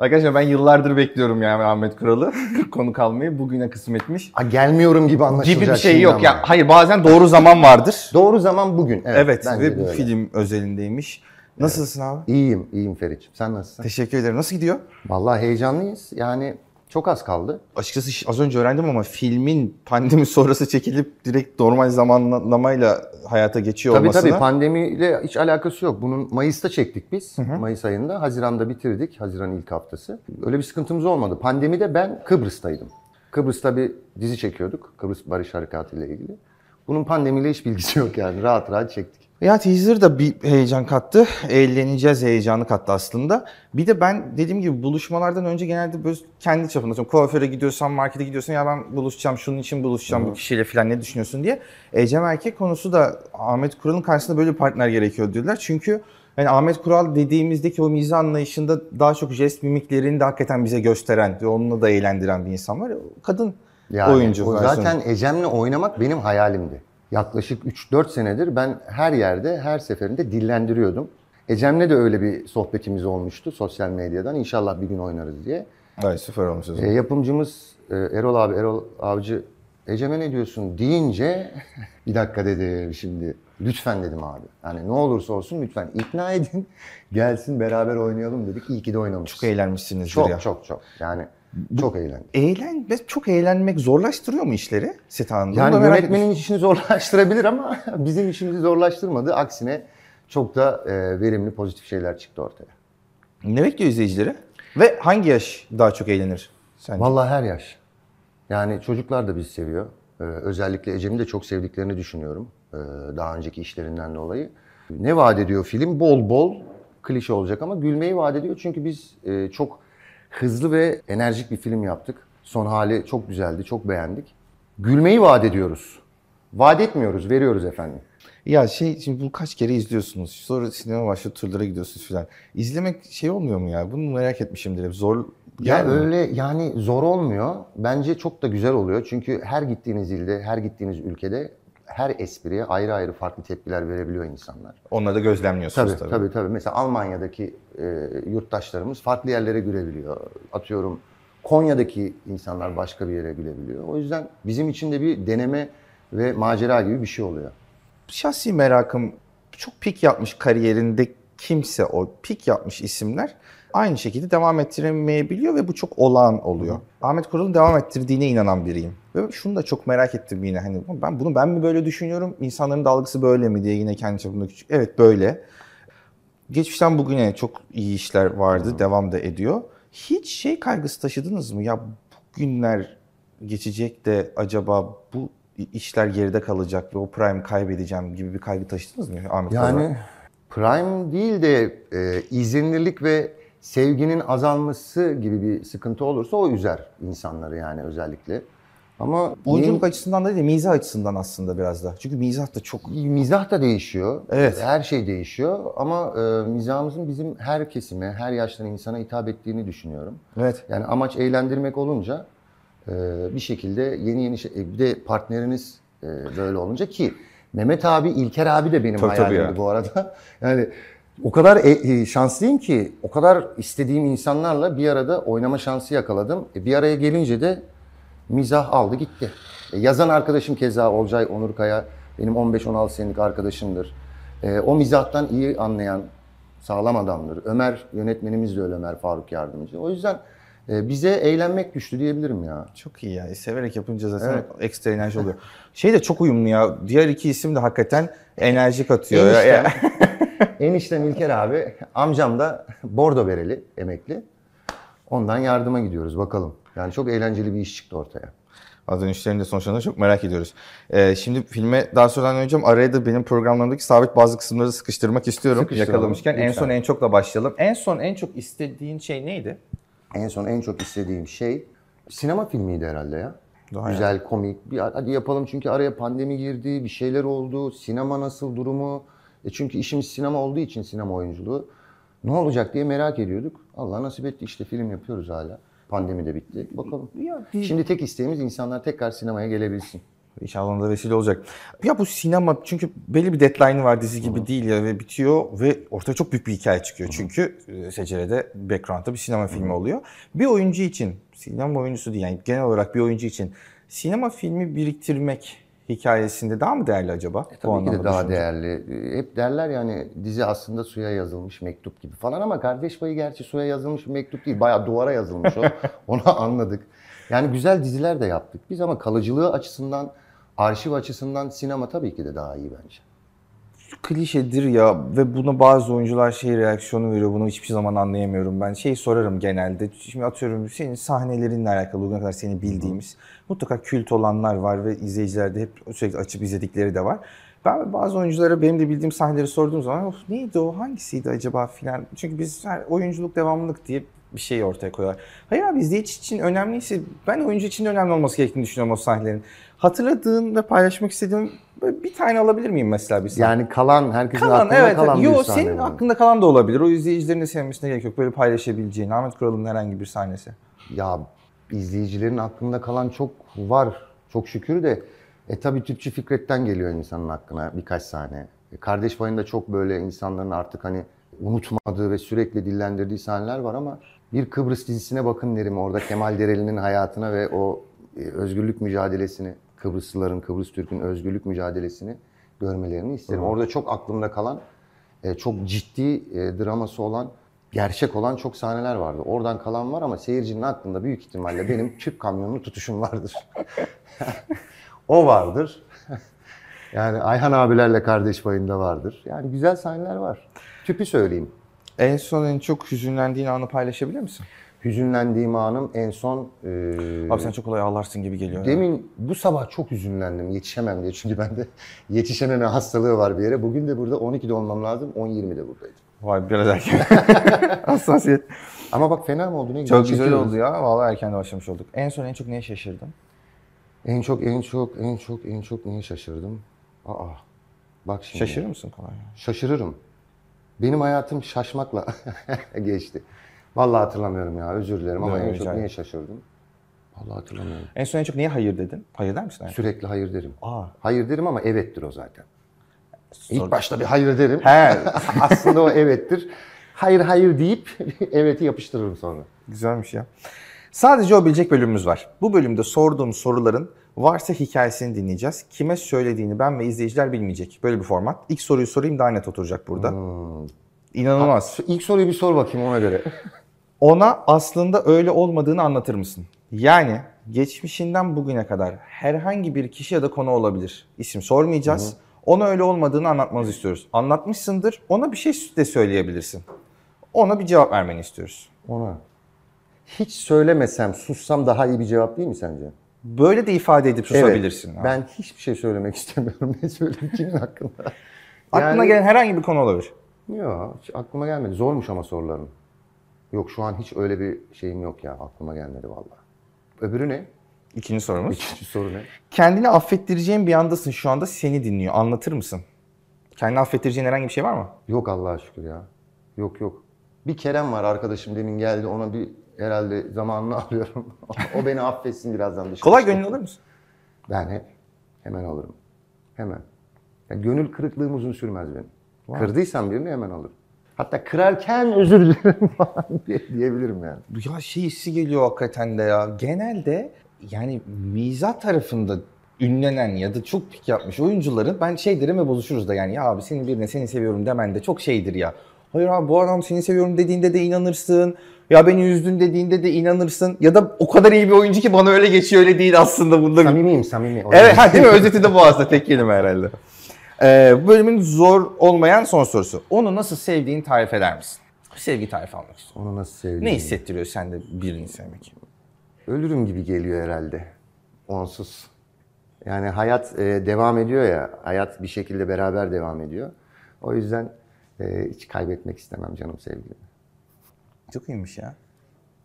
Arkadaşlar ben yıllardır bekliyorum yani Ahmet Kural'ı konu kalmayı. Bugüne kısmetmiş. Ha, gelmiyorum gibi anlaşılacak Gibi bir şey yok. ama. Ya hayır bazen doğru zaman vardır. Doğru zaman bugün. Evet, Evet, ve bu film özelindeymiş. Nasılsın abi? İyiyim, iyiyim Ferit'ciğim. Sen nasılsın? Teşekkür ederim. Nasıl gidiyor? Vallahi heyecanlıyız. Yani çok az kaldı. Açıkçası az önce öğrendim ama filmin pandemi sonrası çekilip direkt normal zamanlamayla hayata geçiyor Tabii olmasına. tabii pandemiyle hiç alakası yok. Bunun Mayıs'ta çektik biz. Mayıs ayında. Haziran'da bitirdik. Haziran ilk haftası. Öyle bir sıkıntımız olmadı. Pandemide ben Kıbrıs'taydım. Kıbrıs'ta bir dizi çekiyorduk. Kıbrıs Barış Harekatı ile ilgili. Bunun pandemiyle hiç bilgisi yok yani. Rahat rahat çektik. Ya teaser da bir heyecan kattı. Eğleneceğiz heyecanı kattı aslında. Bir de ben dediğim gibi buluşmalardan önce genelde böyle kendi çapımda atıyorum, kuaföre gidiyorsan, markete gidiyorsan ya ben buluşacağım, şunun için buluşacağım bu kişiyle falan ne düşünüyorsun diye. Ecem Erkek konusu da Ahmet Kural'ın karşısında böyle bir partner gerekiyor diyorlar. Çünkü hani Ahmet Kural dediğimizdeki o mizah anlayışında daha çok jest mimiklerini de hakikaten bize gösteren ve onunla da eğlendiren bir insan var. Kadın Yani oyuncu. o zaten Ecem'le oynamak benim hayalimdi. Yaklaşık 3-4 senedir ben her yerde, her seferinde dillendiriyordum. Ecem'le de öyle bir sohbetimiz olmuştu sosyal medyadan. İnşallah bir gün oynarız diye. Evet süper olmuş o E, yapımcımız e, Erol abi, Erol Avcı Ecem'e ne diyorsun deyince bir dakika dedi şimdi. Lütfen dedim abi. Yani ne olursa olsun lütfen ikna edin. Gelsin beraber oynayalım dedik. İyi ki de oynamışız. Çok eğlenmişsinizdir çok, ya. çok çok. Yani çok eğlendik. Eğlen, ve çok eğlenmek zorlaştırıyor mu işleri Set Hanım'da? Yani yönetmenin işini zorlaştırabilir ama bizim işimizi zorlaştırmadı. Aksine çok da e, verimli, pozitif şeyler çıktı ortaya. Ne bekliyor izleyicileri? Ve hangi yaş daha çok eğlenir sence? Vallahi her yaş. Yani çocuklar da bizi seviyor. Ee, özellikle Ecem'i de çok sevdiklerini düşünüyorum. Ee, daha önceki işlerinden dolayı. Ne vaat ediyor film? Bol bol klişe olacak ama gülmeyi vaat ediyor. Çünkü biz e, çok hızlı ve enerjik bir film yaptık. Son hali çok güzeldi, çok beğendik. Gülmeyi vaat ediyoruz. Vaat etmiyoruz, veriyoruz efendim. Ya şey şimdi bu kaç kere izliyorsunuz. Sonra sinema başlıyor turlara gidiyorsunuz falan. İzlemek şey olmuyor mu ya? Bunu merak etmişimdir hep. Zor Ya mu? öyle yani zor olmuyor. Bence çok da güzel oluyor. Çünkü her gittiğiniz ilde, her gittiğiniz ülkede her espriye ayrı ayrı farklı tepkiler verebiliyor insanlar. Onları da gözlemliyorsunuz Tabii tabii. tabii tabii. Mesela Almanya'daki e, yurttaşlarımız farklı yerlere gülebiliyor. Atıyorum Konya'daki insanlar başka bir yere gülebiliyor. O yüzden bizim için de bir deneme ve macera gibi bir şey oluyor. Şahsi merakım çok pik yapmış kariyerinde kimse o pik yapmış isimler aynı şekilde devam ettiremeyebiliyor ve bu çok olağan oluyor. Ahmet Kural'ın devam ettirdiğine inanan biriyim. Ve şunu da çok merak ettim yine hani ben bunu ben mi böyle düşünüyorum? İnsanların da algısı böyle mi diye yine kendi çapımda küçük. Evet böyle. Geçmişten bugüne çok iyi işler vardı, devam da ediyor. Hiç şey kaygısı taşıdınız mı? Ya günler geçecek de acaba bu işler geride kalacak ve o prime kaybedeceğim gibi bir kaygı taşıdınız mı Ahmet? Yani prime değil de e, izlenirlik ve sevginin azalması gibi bir sıkıntı olursa o üzer insanları yani özellikle. Ama Oyunculuk açısından da değil de mizah açısından aslında biraz da. Çünkü mizah da çok Mizah da değişiyor. Evet. Her şey değişiyor ama e, mizahımızın bizim her kesime, her yaştan insana hitap ettiğini düşünüyorum. Evet. Yani amaç eğlendirmek olunca e, bir şekilde yeni yeni şey, e, bir de partneriniz e, böyle olunca ki Mehmet abi, İlker abi de benim Tabii, tabii hayalimdi ya. bu arada. Yani o kadar e, e, şanslıyım ki o kadar istediğim insanlarla bir arada oynama şansı yakaladım. E, bir araya gelince de mizah aldı gitti. E, yazan arkadaşım keza Olcay Onurkaya benim 15-16 senelik arkadaşımdır. E, o mizahtan iyi anlayan sağlam adamdır. Ömer yönetmenimiz de öyle Ömer Faruk Yardımcı. O yüzden e, bize eğlenmek düştü diyebilirim ya. Çok iyi ya. E, Severek yapınca zaten ekstra enerji oluyor. Şey de çok uyumlu ya. Diğer iki isim de hakikaten enerji katıyor. Ya- ya- Eniştem, eniştem İlker abi, amcam da bordo bereli, emekli. Ondan yardıma gidiyoruz bakalım. Yani çok eğlenceli bir iş çıktı ortaya. Az dönüşlerini de sonuçlarını çok merak ediyoruz. Ee, şimdi filme daha sonradan önce araya da benim programlarımdaki sabit bazı kısımları sıkıştırmak istiyorum. Yakalamışken en son en çokla başlayalım. En son en çok istediğin şey neydi? En son en çok istediğim şey sinema filmiydi herhalde ya. Daha Güzel, komik. Bir, hadi yapalım çünkü araya pandemi girdi, bir şeyler oldu. Sinema nasıl durumu? E çünkü işimiz sinema olduğu için sinema oyunculuğu. Ne olacak diye merak ediyorduk. Allah nasip etti işte film yapıyoruz hala. Pandemi de bitti. Bakalım. Ya, Şimdi tek isteğimiz insanlar tekrar sinemaya gelebilsin. İnşallah ona da vesile olacak. Ya bu sinema çünkü belli bir deadline'ı var dizi gibi değil ya ve bitiyor ve ortaya çok büyük bir hikaye çıkıyor. Çünkü e, Secere'de background'da bir sinema filmi oluyor. Bir oyuncu için, sinema oyuncusu değil yani genel olarak bir oyuncu için sinema filmi biriktirmek hikayesinde daha mı değerli acaba? Bu Tabii ki de daha düşününce. değerli. Hep derler yani dizi aslında suya yazılmış mektup gibi falan ama Kardeş Payı gerçi suya yazılmış mektup değil. Bayağı duvara yazılmış o. Onu anladık. Yani güzel diziler de yaptık biz ama kalıcılığı açısından, arşiv açısından sinema tabii ki de daha iyi bence. Klişedir ya ve buna bazı oyuncular şey reaksiyonu veriyor. Bunu hiçbir zaman anlayamıyorum ben. Şey sorarım genelde. Şimdi atıyorum senin sahnelerinle alakalı bugüne kadar seni bildiğimiz mutlaka kült olanlar var ve izleyicilerde hep sürekli açıp izledikleri de var. Ben bazı oyunculara benim de bildiğim sahneleri sorduğum zaman of neydi o hangisiydi acaba filan. Çünkü biz her oyunculuk devamlılık diye bir şey ortaya koyuyorlar. Hayır abi izleyici için önemliyse ben oyuncu için de önemli olması gerektiğini düşünüyorum o sahnelerin. Hatırladığın ve paylaşmak istediğin böyle bir tane alabilir miyim mesela bir sahne? Yani kalan, herkesin Kalan aklında evet. kalan Yo bir sahne. senin aklında kalan da olabilir. O izleyicilerin de sevmesine gerek yok. Böyle paylaşabileceğin Ahmet Kural'ın herhangi bir sahnesi. Ya izleyicilerin aklında kalan çok var. Çok şükür de e tabii Tüpçü Fikret'ten geliyor insanın aklına birkaç sahne. E, Kardeş Payı'nda çok böyle insanların artık hani unutmadığı ve sürekli dillendirdiği sahneler var ama bir Kıbrıs dizisine bakın derim orada Kemal Dereli'nin hayatına ve o e, özgürlük mücadelesini, Kıbrıslıların, Kıbrıs Türk'ün özgürlük mücadelesini görmelerini isterim. Orada çok aklımda kalan, e, çok ciddi e, draması olan, gerçek olan çok sahneler vardı. Oradan kalan var ama seyircinin aklında büyük ihtimalle benim tüp kamyonunu tutuşum vardır. o vardır. yani Ayhan abilerle kardeş payında vardır. Yani güzel sahneler var. Tüpü söyleyeyim. En son en çok hüzünlendiğin anı paylaşabilir misin? Hüzünlendiğim anım en son... e, Abi sen çok kolay ağlarsın gibi geliyor. Demin bu sabah çok hüzünlendim. Yetişemem diye. Çünkü bende yetişememe hastalığı var bir yere. Bugün de burada 12'de olmam lazım. 10.20'de buradaydım. Vay biraz erken. Hassasiyet. Ama bak fena mı oldu? Ne güzel Çok güzel oldu ya. Vallahi erken de başlamış olduk. En son en çok neye şaşırdın? En çok, en çok, en çok, en çok neye şaşırdım? Aa, bak şimdi. Şaşırır mısın kolay? Şaşırırım. Benim hayatım şaşmakla geçti. Vallahi hatırlamıyorum ya. Özür dilerim ama en çok neye şaşırdım? Vallahi hatırlamıyorum. En son en çok neye hayır dedin? Hayır der misin? Sürekli hayır derim. Aa. Hayır derim ama evettir o zaten. Sor- İlk başta bir hayır derim. He. Aslında o evettir. Hayır hayır deyip eveti yapıştırırım sonra. Güzelmiş ya. Sadece o bilecek bölümümüz var. Bu bölümde sorduğum soruların varsa hikayesini dinleyeceğiz. Kime söylediğini ben ve izleyiciler bilmeyecek. Böyle bir format. İlk soruyu sorayım daha net oturacak burada. İnanılmaz. İlk soruyu bir sor bakayım ona göre. Ona aslında öyle olmadığını anlatır mısın? Yani geçmişinden bugüne kadar herhangi bir kişi ya da konu olabilir. İsim sormayacağız. Ona öyle olmadığını anlatmanızı istiyoruz. Anlatmışsındır. Ona bir şey de söyleyebilirsin. Ona bir cevap vermeni istiyoruz. Ona. Hiç söylemesem, sussam daha iyi bir cevap değil mi sence? Böyle de ifade edip susabilirsin. Evet, ben hiçbir şey söylemek istemiyorum. Ne söyleyeyim kimin hakkında? Aklına Yani- gelen herhangi bir konu olabilir. Yok, aklıma gelmedi. Zormuş ama soruların. Yok şu an hiç öyle bir şeyim yok ya. Aklıma gelmedi vallahi. Öbürü ne? İkinci sorumuz. İkinci soru ne? Kendini affettireceğin bir andasın şu anda seni dinliyor. Anlatır mısın? Kendini affettireceğin herhangi bir şey var mı? Yok Allah'a şükür ya. Yok yok. Bir Kerem var arkadaşım demin geldi. Ona bir herhalde zamanını alıyorum. o beni affetsin birazdan dışarı. Kolay gönüllü olur musun? Ben hep hemen alırım. Hemen. Ya gönül kırıklığım uzun sürmez benim. Kırdıysam birini hemen alırım. Hatta kırarken özür dilerim falan diye, diyebilirim yani. Ya şey hissi geliyor hakikaten de ya. Genelde yani mizah tarafında ünlenen ya da çok pik yapmış oyuncuların ben şey derim ve bozuşuruz da yani ya abi senin birine seni seviyorum demen de çok şeydir ya. Hayır abi bu adam seni seviyorum dediğinde de inanırsın. Ya beni üzdün dediğinde de inanırsın. Ya da o kadar iyi bir oyuncu ki bana öyle geçiyor öyle değil aslında bunda. Samimiyim samimi. Evet ha, değil mi? Özeti de bu aslında tek kelime herhalde. Ee, bölümün zor olmayan son sorusu. Onu nasıl sevdiğini tarif eder misin? Sevgi tarifi almak istiyorum. Onu nasıl sevdiğimi. Ne hissettiriyor sende birini sevmek? Ölürüm gibi geliyor herhalde. Onsuz. Yani hayat e, devam ediyor ya. Hayat bir şekilde beraber devam ediyor. O yüzden e, hiç kaybetmek istemem canım sevgilimi. Çok iyiymiş ya.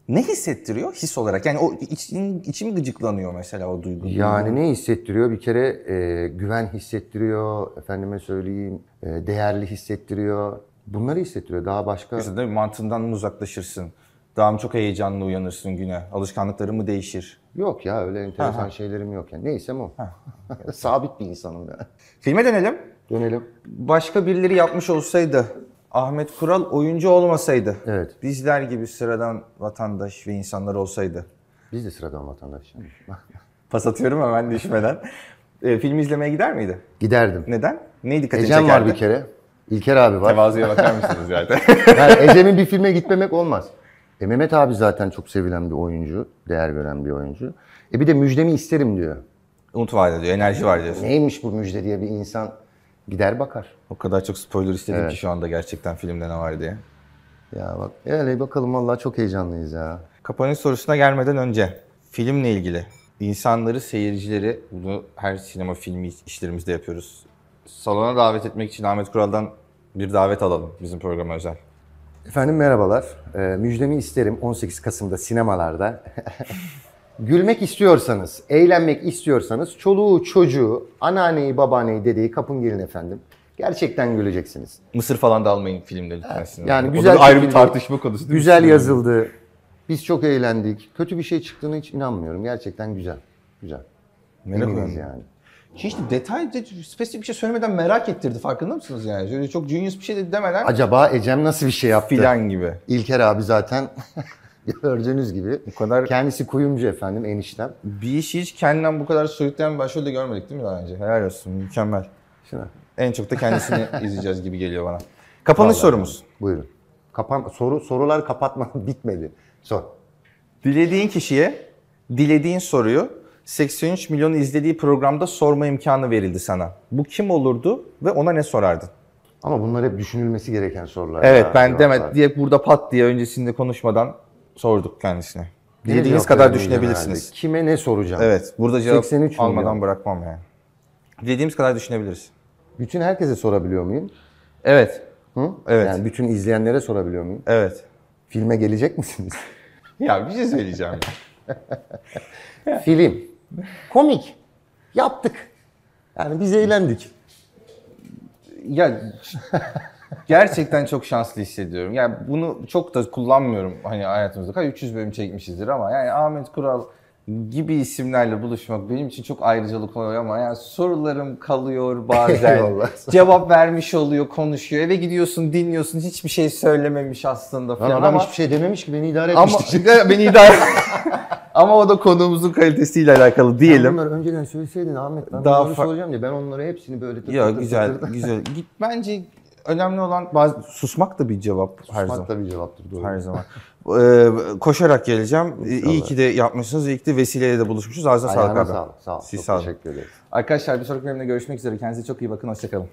Ne hissettiriyor his olarak? Yani o için, içim gıcıklanıyor mesela o duygu. Yani ne hissettiriyor? Bir kere e, güven hissettiriyor. Efendime söyleyeyim e, değerli hissettiriyor. Bunları hissettiriyor. Daha başka... Mesela değil mi? mantığından mı uzaklaşırsın? Daha mı çok heyecanlı uyanırsın güne? Alışkanlıkların mı değişir? Yok ya öyle enteresan şeylerim yok yani. Neysem o. Sabit bir insanım ya. Filme dönelim. Dönelim. Başka birileri yapmış olsaydı, Ahmet Kural oyuncu olmasaydı, Evet. bizler gibi sıradan vatandaş ve insanlar olsaydı. Biz de sıradan vatandaş. Pas atıyorum hemen düşmeden. E, film izlemeye gider miydi? Giderdim. Neden? Neyi dikkatini Ecem var çekerdi? bir kere. İlker abi var. Tevazuya bakar mısınız zaten? Yani Ecem'in bir filme gitmemek olmaz. E Mehmet abi zaten çok sevilen bir oyuncu. Değer gören bir oyuncu. E bir de müjdemi isterim diyor. Umut var diyor, enerji var diyorsun. Neymiş bu müjde diye bir insan gider bakar. O kadar çok spoiler istedim Evet. ki şu anda gerçekten filmde ne var diye. Ya bak öyle bakalım vallahi çok heyecanlıyız ya. Kapanış sorusuna gelmeden önce filmle ilgili insanları, seyircileri, bunu her sinema filmi işlerimizde yapıyoruz. Salona davet etmek için Ahmet Kural'dan bir davet alalım bizim programa özel. Efendim merhabalar. Ee, müjdemi isterim 18 Kasım'da sinemalarda. Gülmek istiyorsanız, eğlenmek istiyorsanız çoluğu, çocuğu, anneanneyi, babaanneyi, dedeyi kapın gelin efendim. Gerçekten güleceksiniz. Mısır falan da almayın filmde lütfen. yani O da güzel bir ayrı bir tartışma konusu. değil mi? Güzel yazıldı. Biz çok eğlendik. Kötü bir şey çıktığını hiç inanmıyorum. Gerçekten güzel. Güzel. Merak Eminiz ediyorum. yani. Hiç detay, spesifik bir şey söylemeden merak ettirdi farkında mısınız yani? Şöyle çok genius bir şey de demeden Acaba Ecem nasıl bir şey yaptı? filan gibi. İlker abi zaten gördüğünüz gibi. Bu kadar Kendisi kuyumcu efendim eniştem. bir işi hiç kendinden bu kadar soyutlayan bir başrol de görmedik değil mi daha önce? Helal olsun, mükemmel. Şuna. En çok da kendisini izleyeceğiz gibi geliyor bana. Kapanış Vallahi. sorumuz. Buyurun. Kapan soru sorular kapatma bitmedi. Sor. Dilediğin kişiye dilediğin soruyu 83 milyon izlediği programda sorma imkanı verildi sana. Bu kim olurdu ve ona ne sorardın? Ama bunlar hep düşünülmesi gereken sorular. Evet ya, ben demet diye burada pat diye öncesinde konuşmadan sorduk kendisine. Ne Dilediğiniz kadar düşünebilirsiniz. herhalde? Kime ne soracağım? Evet burada cevap 83 almadan milyon. bırakmam yani. Dilediğimiz kadar düşünebiliriz. Bütün herkese sorabiliyor muyum? Evet. Hı? Evet. Yani bütün izleyenlere sorabiliyor muyum? Evet. Filme gelecek misiniz? Ya bir şey söyleyeceğim. Film. Komik. Yaptık. Yani biz eğlendik. ya gerçekten çok şanslı hissediyorum. Yani bunu çok da kullanmıyorum hani hayatımızda. Kaç 300 bölüm çekmişizdir ama yani Ahmet Kural gibi isimlerle buluşmak benim için çok ayrıcalık oluyor ama yani sorularım kalıyor bazen. Cevap vermiş oluyor, konuşuyor. Eve gidiyorsun, dinliyorsun. Hiçbir şey söylememiş aslında Lan falan adam ama hiçbir şey dememiş ki beni idare ama etmişti. beni idare Ama o da konuğumuzun kalitesiyle alakalı diyelim. Bunları önceden söyleseydin Ahmet ben Daha bunları soracağım diye ben onları hepsini böyle tır Ya güzel, güzel. Git bence önemli olan bazı susmak da bir cevap her zaman. Susmak da bir cevaptır doğru. Her zaman. Ee, koşarak geleceğim. Ee, İyi ki de yapmışsınız. İyi ki de vesileyle de buluşmuşuz. Ağzına sağlık abi. sağlık. Sağ ol. Siz Çok sağ olun. teşekkür ederiz. Arkadaşlar bir sonraki bölümde görüşmek üzere. Kendinize çok iyi bakın. Hoşçakalın.